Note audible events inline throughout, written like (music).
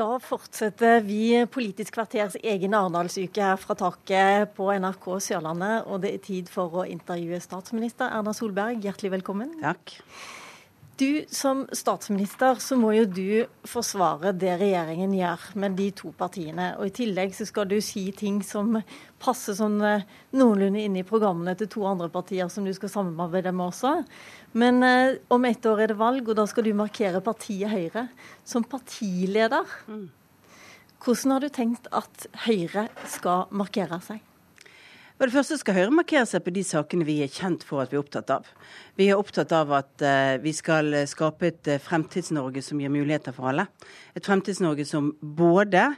Da fortsetter vi Politisk kvarters egen Arendalsuke her fra taket på NRK Sørlandet. Og det er tid for å intervjue statsminister Erna Solberg. Hjertelig velkommen. Takk. Du Som statsminister så må jo du forsvare det regjeringen gjør med de to partiene. Og I tillegg så skal du si ting som passer sånn eh, noenlunde inn i programmene til to andre partier som du skal samarbeide med også. Men eh, om ett år er det valg, og da skal du markere partiet Høyre. Som partileder, mm. hvordan har du tenkt at Høyre skal markere seg? For det første skal Høyre markere seg på de sakene vi er kjent for at vi er opptatt av. Vi er opptatt av at uh, vi skal skape et uh, Fremtids-Norge som gir muligheter for alle. Et Fremtids-Norge som både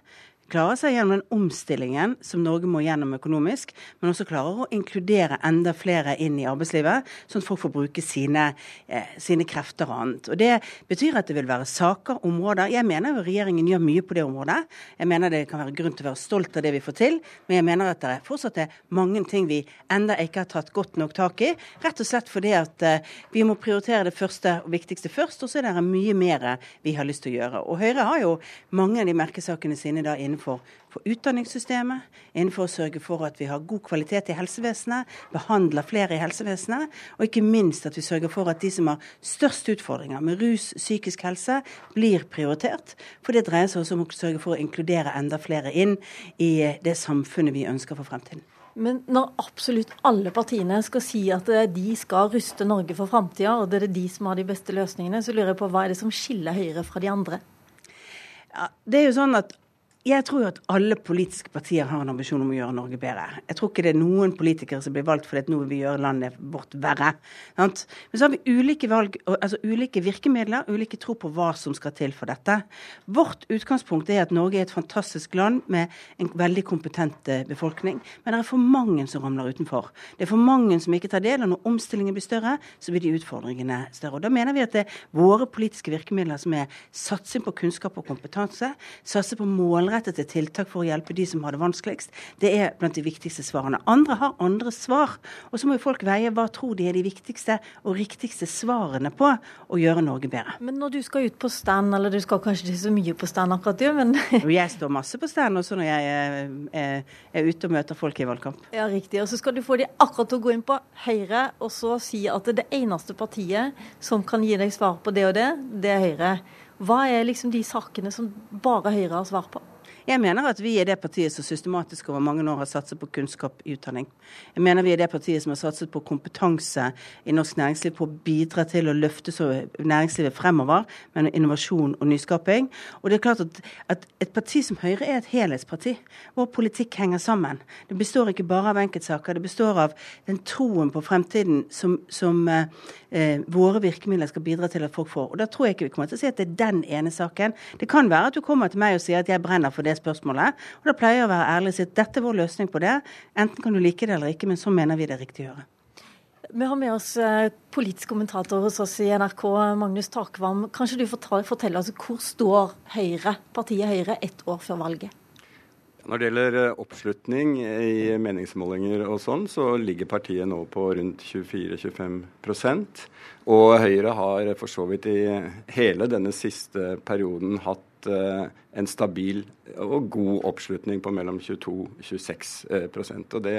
klarer seg gjennom den omstillingen som Norge må gjennom økonomisk, men også klarer å inkludere enda flere inn i arbeidslivet, sånn at folk får bruke sine, eh, sine krefter og annet. Og Det betyr at det vil være saker, områder. Jeg mener jo regjeringen gjør mye på det området. Jeg mener det kan være grunn til å være stolt av det vi får til, men jeg mener at det fortsatt er mange ting vi enda ikke har tatt godt nok tak i. Rett og slett fordi at eh, vi må prioritere det første og viktigste først, og så er det mye mer vi har lyst til å gjøre. Og Høyre har jo mange av de merkesakene sine da innenfor innenfor for utdanningssystemet, innenfor å sørge for at vi har god kvalitet i helsevesenet, behandler flere i helsevesenet, og ikke minst at vi sørger for at de som har størst utfordringer med rus, psykisk helse, blir prioritert. For det dreier seg også om å sørge for å inkludere enda flere inn i det samfunnet vi ønsker for fremtiden. Men når absolutt alle partiene skal si at de skal ruste Norge for framtida, og det er de som har de beste løsningene, så lurer jeg på hva er det som skiller Høyre fra de andre? Ja, det er jo sånn at jeg tror jo at alle politiske partier har en ambisjon om å gjøre Norge bedre. Jeg tror ikke det er noen politikere som blir valgt fordi at nå vil vi gjøre landet vårt verre. Sant? Men så har vi ulike, valg, altså ulike virkemidler, ulike tro på hva som skal til for dette. Vårt utgangspunkt er at Norge er et fantastisk land med en veldig kompetent eh, befolkning. Men det er for mange som ramler utenfor. Det er for mange som ikke tar del. Og når omstillingen blir større, så blir de utfordringene større. Og Da mener vi at det er våre politiske virkemidler som er satsing på kunnskap og kompetanse, satse på målretting målrettede tiltak for å hjelpe de som har det vanskeligst. Det er blant de viktigste svarene. Andre har andre svar. Og så må jo folk veie hva tror de er de viktigste og riktigste svarene på å gjøre Norge bedre. Men når du skal ut på stand, eller du skal kanskje ikke så mye på stand akkurat du, men Jeg står masse på stand også når jeg er, er, er ute og møter folk i valgkamp. Ja, riktig. Og så skal du få de akkurat til å gå inn på Høyre og så si at det eneste partiet som kan gi deg svar på det og det, det er Høyre. Hva er liksom de sakene som bare Høyre har svar på? Jeg mener at vi er det partiet som systematisk over mange år har satset på kunnskap i utdanning. Jeg mener vi er det partiet som har satset på kompetanse i norsk næringsliv, på å bidra til å løfte næringslivet fremover med innovasjon og nyskaping. Og det er klart at, at et parti som Høyre er et helhetsparti, Vår politikk henger sammen. Det består ikke bare av enkeltsaker, det består av den troen på fremtiden som, som eh, våre virkemidler skal bidra til at folk får. Og da tror jeg ikke vi kommer til å si at det er den ene saken. Det kan være at du kommer til meg og sier at jeg brenner for det det spørsmålet. Og da pleier jeg å være ærlig og si at dette er vår løsning på det. Enten kan du like det eller ikke, men så mener vi det er riktig å gjøre. Vi har med oss eh, politisk kommentator hos oss i NRK, Magnus Takvam. Kanskje du forteller oss hvor står Høyre, partiet Høyre ett år før valget? Når det gjelder eh, oppslutning i meningsmålinger og sånn, så ligger partiet nå på rundt 24-25% Og Høyre har for så vidt i hele denne siste perioden hatt uh, en stabil og god oppslutning på mellom 22-26 uh, Og det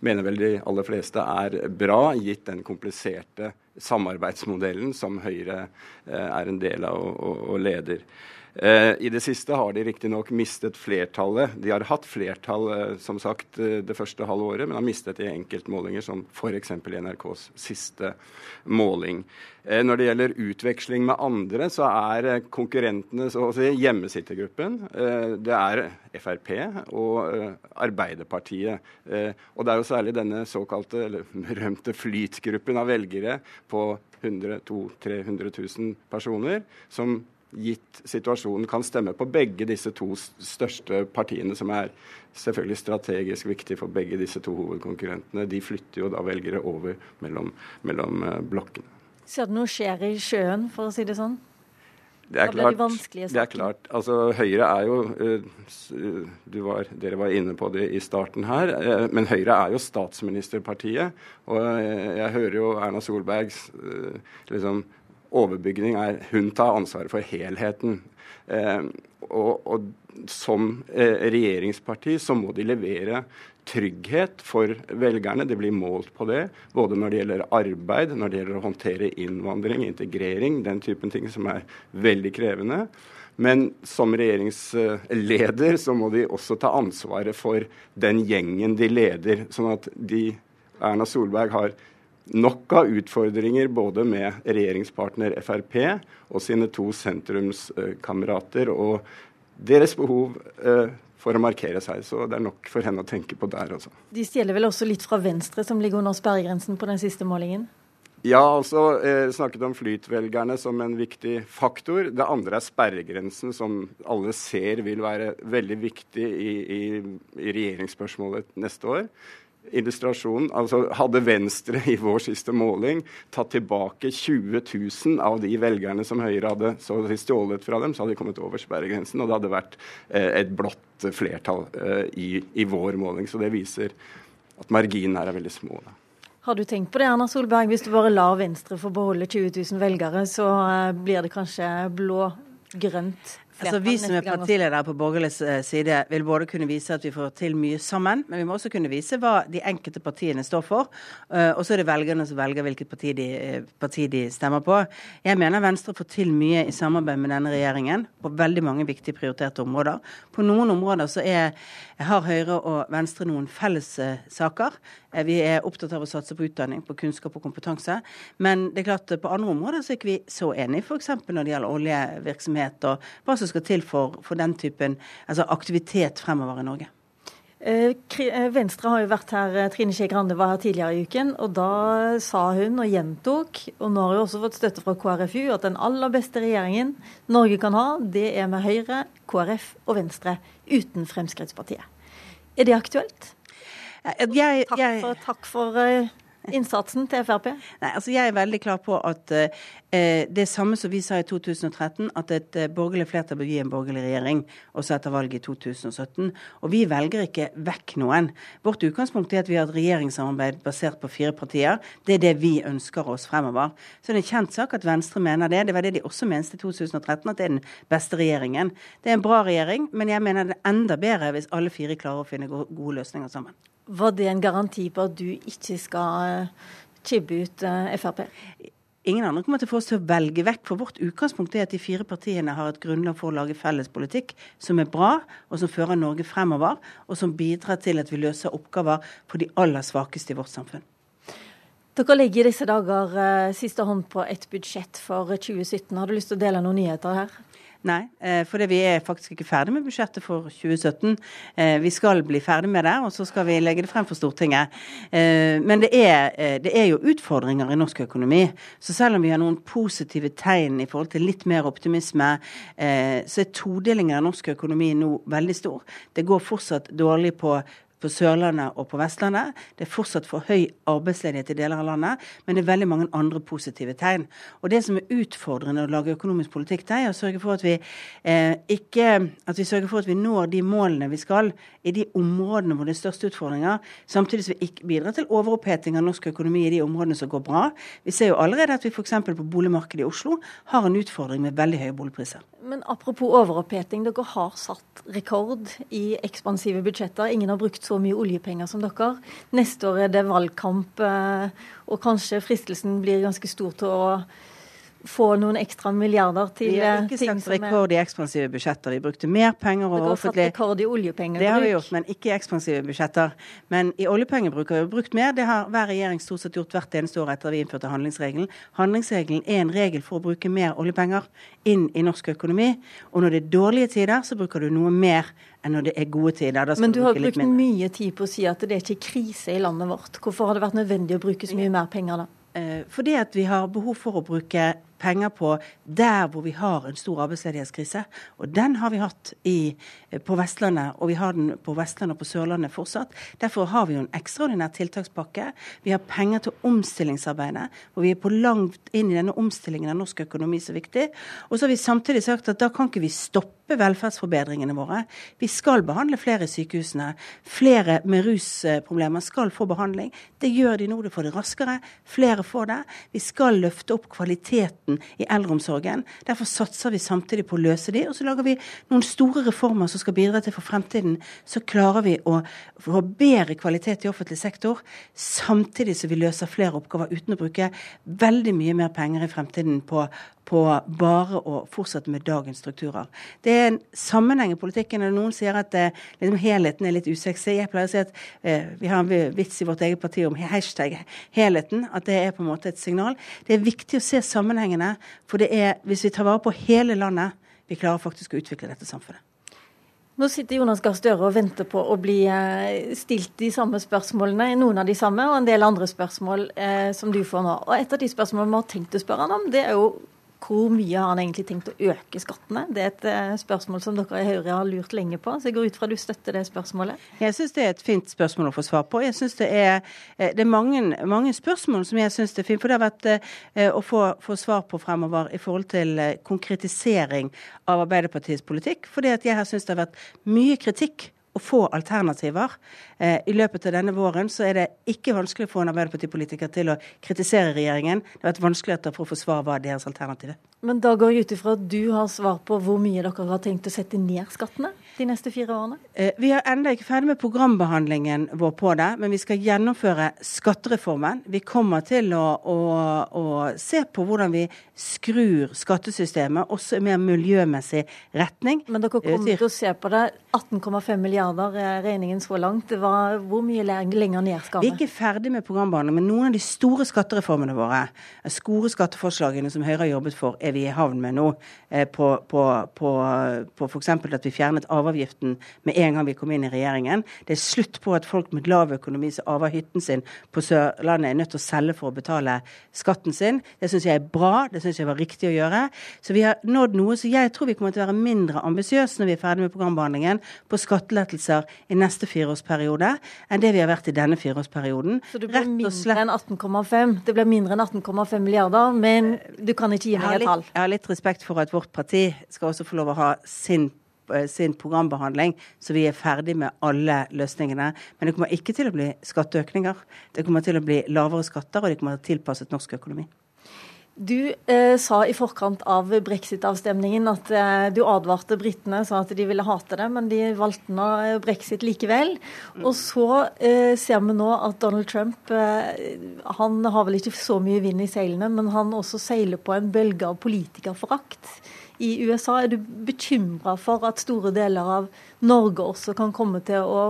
mener vel de aller fleste er bra, gitt den kompliserte samarbeidsmodellen som Høyre uh, er en del av og, og, og leder. Eh, I det siste har de riktignok mistet flertallet. De har hatt flertall eh, som sagt, eh, det første halve året, men har mistet i enkeltmålinger, som f.eks. i NRKs siste måling. Når det gjelder utveksling med andre, så er konkurrentene så å si, hjemmesittergruppen. Det er Frp og Arbeiderpartiet. Og det er jo særlig denne såkalte, eller (laughs) berømte flytgruppen av velgere på 100 200 000-300 000 personer som gitt situasjonen, kan stemme på begge disse to største partiene, som er selvfølgelig strategisk viktig for begge disse to hovedkonkurrentene. De flytter jo da velgere over mellom, mellom eh, blokkene. Ser du noe skjer i sjøen, for å si det sånn? Det er, klart, det er klart. Altså, Høyre er jo uh, var, Dere var inne på det i starten her. Uh, men Høyre er jo statsministerpartiet. Og jeg hører jo Erna Solbergs liksom, overbygning er hun tar ansvaret for helheten. Og, og, som regjeringsparti så må de levere trygghet for velgerne. Det blir målt på det, både når det gjelder arbeid, når det gjelder å håndtere innvandring, integrering, den typen ting som er veldig krevende. Men som regjeringsleder så må de også ta ansvaret for den gjengen de leder. Sånn at de, Erna Solberg har nok av utfordringer både med regjeringspartner Frp og sine to sentrumskamerater. Og deres behov eh, for å markere seg. Så det er nok for henne å tenke på der også. De stjeler vel også litt fra Venstre, som ligger under sperregrensen på den siste målingen? Ja, altså eh, snakket om flytvelgerne som en viktig faktor. Det andre er sperregrensen, som alle ser vil være veldig viktig i, i, i regjeringsspørsmålet neste år illustrasjonen. Altså, hadde Venstre i vår siste måling tatt tilbake 20 000 av de velgerne som Høyre hadde så stjålet fra dem, så hadde de kommet over sperregrensen. Og det hadde vært eh, et blått flertall eh, i, i, vår måling. Så det viser at marginene her er veldig små. Da. Har du tenkt på det, Erna Solberg? Hvis du bare lar Venstre få beholde 20 000 velgere, så eh, blir det kanskje blå-grønt Altså, vi som er partiledere på borgerlig eh, side, vil både kunne vise at vi får til mye sammen, men vi må også kunne vise hva de enkelte partiene står for. Uh, og så er det velgerne som velger hvilket parti de, eh, parti de, stemmer på. Jeg mener Venstre får til mye i samarbeid med denne regjeringen på veldig mange viktige prioriterte områder. På noen områder så er, har Høyre og Venstre noen felles saker. Vi er opptatt av å satse på utdanning, på kunnskap og kompetanse. Men det er klart på andre områder så er ikke vi så enige, f.eks. når det gjelder oljevirksomhet og hva som skal til for, for den typen altså aktivitet fremover i Norge? Eh, eh, Venstre har jo vært her, eh, Trine Skei Grande var her tidligere i uken, og da sa hun og gjentok, og nå har hun også fått støtte fra KrFU, at den aller beste regjeringen Norge kan ha, det er med Høyre, KrF og Venstre, uten Fremskrittspartiet. Er det aktuelt? Jeg, takk for, takk for innsatsen til Frp? Nei, altså Jeg er veldig klar på at eh, det samme som vi sa i 2013, at et eh, borgerlig flertall bør gi en borgerlig regjering også etter valget i 2017. Og vi velger ikke vekk noen. Vårt utgangspunkt er at vi har et regjeringssamarbeid basert på fire partier. Det er det vi ønsker oss fremover. Så det er en kjent sak at Venstre mener det. Det var det de også mente i 2013, at det er den beste regjeringen. Det er en bra regjering, men jeg mener det er enda bedre hvis alle fire klarer å finne gode løsninger sammen. Var det en garanti på at du ikke skal chibbe eh, ut eh, Frp? Ingen andre kommer til å få oss til å velge vekk. For vårt utgangspunkt er at de fire partiene har et grunnlag for å lage felles politikk som er bra, og som fører Norge fremover, og som bidrar til at vi løser oppgaver for de aller svakeste i vårt samfunn. Dere legger i disse dager uh, siste hånd på et budsjett for 2017. Har du lyst til å dele noen nyheter her? Nei, eh, for vi er faktisk ikke ferdig med budsjettet for 2017. Eh, vi skal bli ferdig med det, og så skal vi legge det frem for Stortinget. Eh, men det er, det er jo utfordringer i norsk økonomi. Så selv om vi har noen positive tegn i forhold til litt mer optimisme, så er todelingen av norsk økonomi nå veldig stor. Det går fortsatt dårlig på på Sørlandet og på Vestlandet. Det er fortsatt for høy arbeidsledighet i deler av landet, men det er veldig mange andre positive tegn. Og Det som er utfordrende å lage økonomisk politikk, det er å sørge for at vi, eh, ikke, at vi sørger for at vi når de målene vi skal i de områdene hvor det er største utfordringer, samtidig som vi ikke bidrar til overoppheting av norsk økonomi i de områdene som går bra. Vi ser jo allerede at vi f.eks. på boligmarkedet i Oslo har en utfordring med veldig høye boligpriser. Men apropos overoppheting, dere har satt rekord i ekspansive budsjetter. Ingen har brukt så mye oljepenger som dere. Neste år er det valgkamp, eh, og kanskje fristelsen blir ganske stor til å få noen ekstra milliarder til ting som Vi har ikke satt rekord i ekspansive budsjetter. Vi brukte mer penger over offentlig satt rekord i oljepengebruk. Det har vi gjort, men ikke i ekspansive budsjetter. Men i oljepengebruk har vi brukt mer. Det har hver regjering stort sett gjort hvert eneste år etter at vi innførte handlingsregelen. Handlingsregelen er en regel for å bruke mer oljepenger inn i norsk økonomi. Og når det er dårlige tider, så bruker du noe mer enn når det er gode tider. Men du har brukt mye tid på å si at det er ikke krise i landet vårt. Hvorfor har det vært nødvendig å bruke så mye mer penger da? Eh, fordi at vi har behov for å bruke penger på der hvor vi har en stor arbeidsledighetskrise. Og den har vi hatt i på Vestlandet, og vi har den på Vestlandet og på Sørlandet fortsatt. Derfor har vi jo en ekstraordinær tiltakspakke. Vi har penger til omstillingsarbeidet, og vi er på langt inn i denne omstillingen av norsk økonomi så viktig. Og så har vi samtidig sagt at da kan ikke vi stoppe velferdsforbedringene våre. Vi skal behandle flere i sykehusene. Flere med rusproblemer skal få behandling. Det gjør de nå, de får det raskere. Flere får det. Vi skal løfte opp kvaliteten i eldreomsorgen. Derfor satser vi samtidig på å løse de, og så lager vi noen store reformer som skal bidra til for fremtiden. Så klarer vi å få bedre kvalitet i offentlig sektor, samtidig som vi løser flere oppgaver uten å bruke veldig mye mer penger i fremtiden på på bare å fortsette med dagens strukturer. Det er en sammenheng i politikken. og Noen sier at det, liksom, helheten er litt usexy. Jeg pleier å si at eh, vi har en vits i vårt eget parti om hashtag helheten. At det er på en måte et signal. Det er viktig å se sammenhengene. For det er, hvis vi tar vare på hele landet, vi klarer faktisk å utvikle dette samfunnet. Nå sitter Jonas Gahr Støre og venter på å bli eh, stilt de samme spørsmålene, noen av de samme, og en del andre spørsmål eh, som du får nå. Og Et av de spørsmålene vi har tenkt å spørre han om, det er jo hvor mye har han egentlig tenkt å øke skattene? Det er et uh, spørsmål som dere i Høyre har lurt lenge på, så jeg går ut fra du støtter det spørsmålet? Jeg syns det er et fint spørsmål å få svar på. Jeg synes Det er, eh, det er mange, mange, spørsmål som jeg syns er fint. For det har vært uh, å få, få, svar på fremover i forhold til konkretisering av Arbeiderpartiets politikk. At jeg har syntes det har vært mye kritikk å få alternativer. Eh, I løpet av denne våren så er det ikke vanskelig å få en Arbeiderpartipolitiker til å kritisere regjeringen. Det har vært vanskeligheter for å få svar hva er deres alternativ er. Men da går jeg ut ifra at du har svar på hvor mye dere har tenkt å sette ned skattene de neste fire årene? Eh, vi er ennå ikke ferdig med programbehandlingen vår på det, men vi skal gjennomføre skattereformen. Vi kommer til å, å, å se på hvordan vi skrur skattesystemet også i mer miljømessig retning. Men dere kommer til å se på det. 18,5 milliarder er regningen så langt. Det var, hvor mye lenger ned skal vi? Vi er ikke ferdig med programbehandling, men noen av de store skattereformene våre, store skatteforslagene som Høyre har jobbet for, er vi i havn med nå. Eh, på, på, på, på f.eks. at vi fjernet arveavgiften med en gang vi kom inn i regjeringen. Det er slutt på at folk med lav økonomi som arver hytten sin på Sørlandet, er nødt til å selge for å betale skatten sin. Det syns jeg er bra. Det syns jeg var riktig å gjøre. Så vi har nådd noe. Så jeg tror vi kommer til å være mindre ambisiøse når vi er ferdig med programbehandlingen på skattelettelser i neste fireårsperiode enn det vi har vært i denne fireårsperioden. Så det blir mindre enn 18,5? Det blir mindre enn 18,5 milliarder, men du kan ikke gi meg et tall? Jeg har litt respekt for at vårt parti skal også få lov å ha sin eh, sin programbehandling, så vi er ferdig med alle løsningene. Men det kommer ikke til å bli skatteøkninger. Det kommer til å bli lavere skatter, og det kommer til å tilpasset norsk økonomi. Du eh, sa i forkant av brexit-avstemningen at eh, du advarte britene, sa at de ville hate det, men de valgte nå eh, brexit likevel. Mm. Og så eh, ser vi nå at Donald Trump eh, han har vel ikke så mye vind i seilene, men han også seiler på en bølge av politikerforakt i USA. Er du bekymra for at store deler av Norge også kan komme til å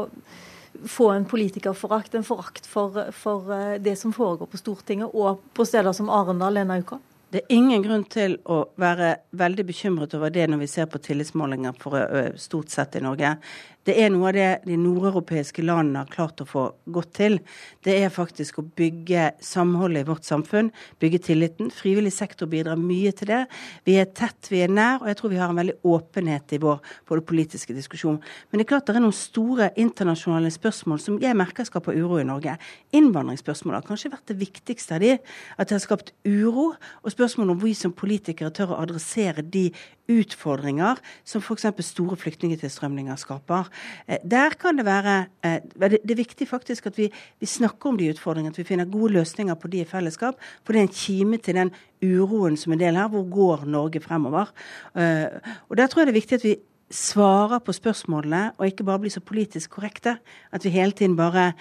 få en politikerforakt, en forakt for, for, eh, det som foregår på Stortinget og på steder som Arendal denne uka? Det er ingen grunn til å være veldig bekymret over det når vi ser på tillitsmålinger for eh, stort sett i Norge. Det er noe av det de nordeuropeiske landene har klart å få godt til. Det er faktisk å bygge samholdet i vårt samfunn, bygge tilliten. Frivillig sektor bidrar mye til det. Vi er tett, vi er nær, og jeg tror vi har en veldig åpenhet i vår både politiske diskusjon. Men det er klart det er noen store internasjonale spørsmål som jeg merker skaper uro i Norge. Innvandringsspørsmål har kanskje vært det viktigste av de. At det har skapt uro, og spørsmål om vi som politikere tør å adressere de utfordringer som f.eks. store flyktningtilstrømninger skaper. Eh, der kan det være eh, Det er viktig faktisk at vi, vi snakker om de utfordringene, at vi finner gode løsninger på de i fellesskap. For det er en kime til den uroen som er del her. Hvor går Norge fremover? Eh, og Der tror jeg det er viktig at vi svarer på spørsmålene, og ikke bare blir så politisk korrekte. At vi hele tiden bare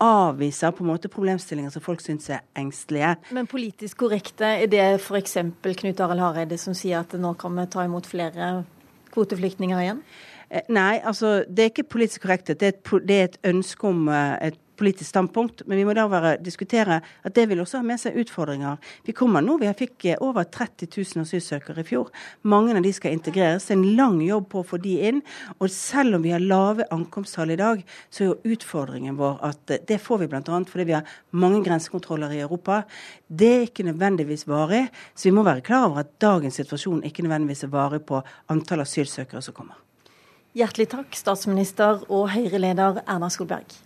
avviser på en måte problemstillinger som folk syns er engstelige. Men politisk korrekte, er det f.eks. Knut Arild Hareide som sier at nå kan vi ta imot flere kvoteflyktninger igjen? Eh, nei, altså det er ikke politisk korrekt. Det et, det er et ønske om eh, et politisk standpunkt, men vi må da være, diskutere at det vil også ha med seg utfordringer. Vi kommer nå, vi fikk eh, over 30 000 asylsøkere i fjor. Mange av de skal integreres. Det er en lang jobb på å få de inn. Og selv om vi har lave ankomsttall i dag, så er jo utfordringen vår at det får vi bl.a. fordi vi har mange grensekontroller i Europa. Det er ikke nødvendigvis varig, så vi må være klar over at dagens situasjon ikke nødvendigvis er varig på antall asylsøkere som kommer. Hjertelig takk, statsminister og Høyre-leder Erna Solberg.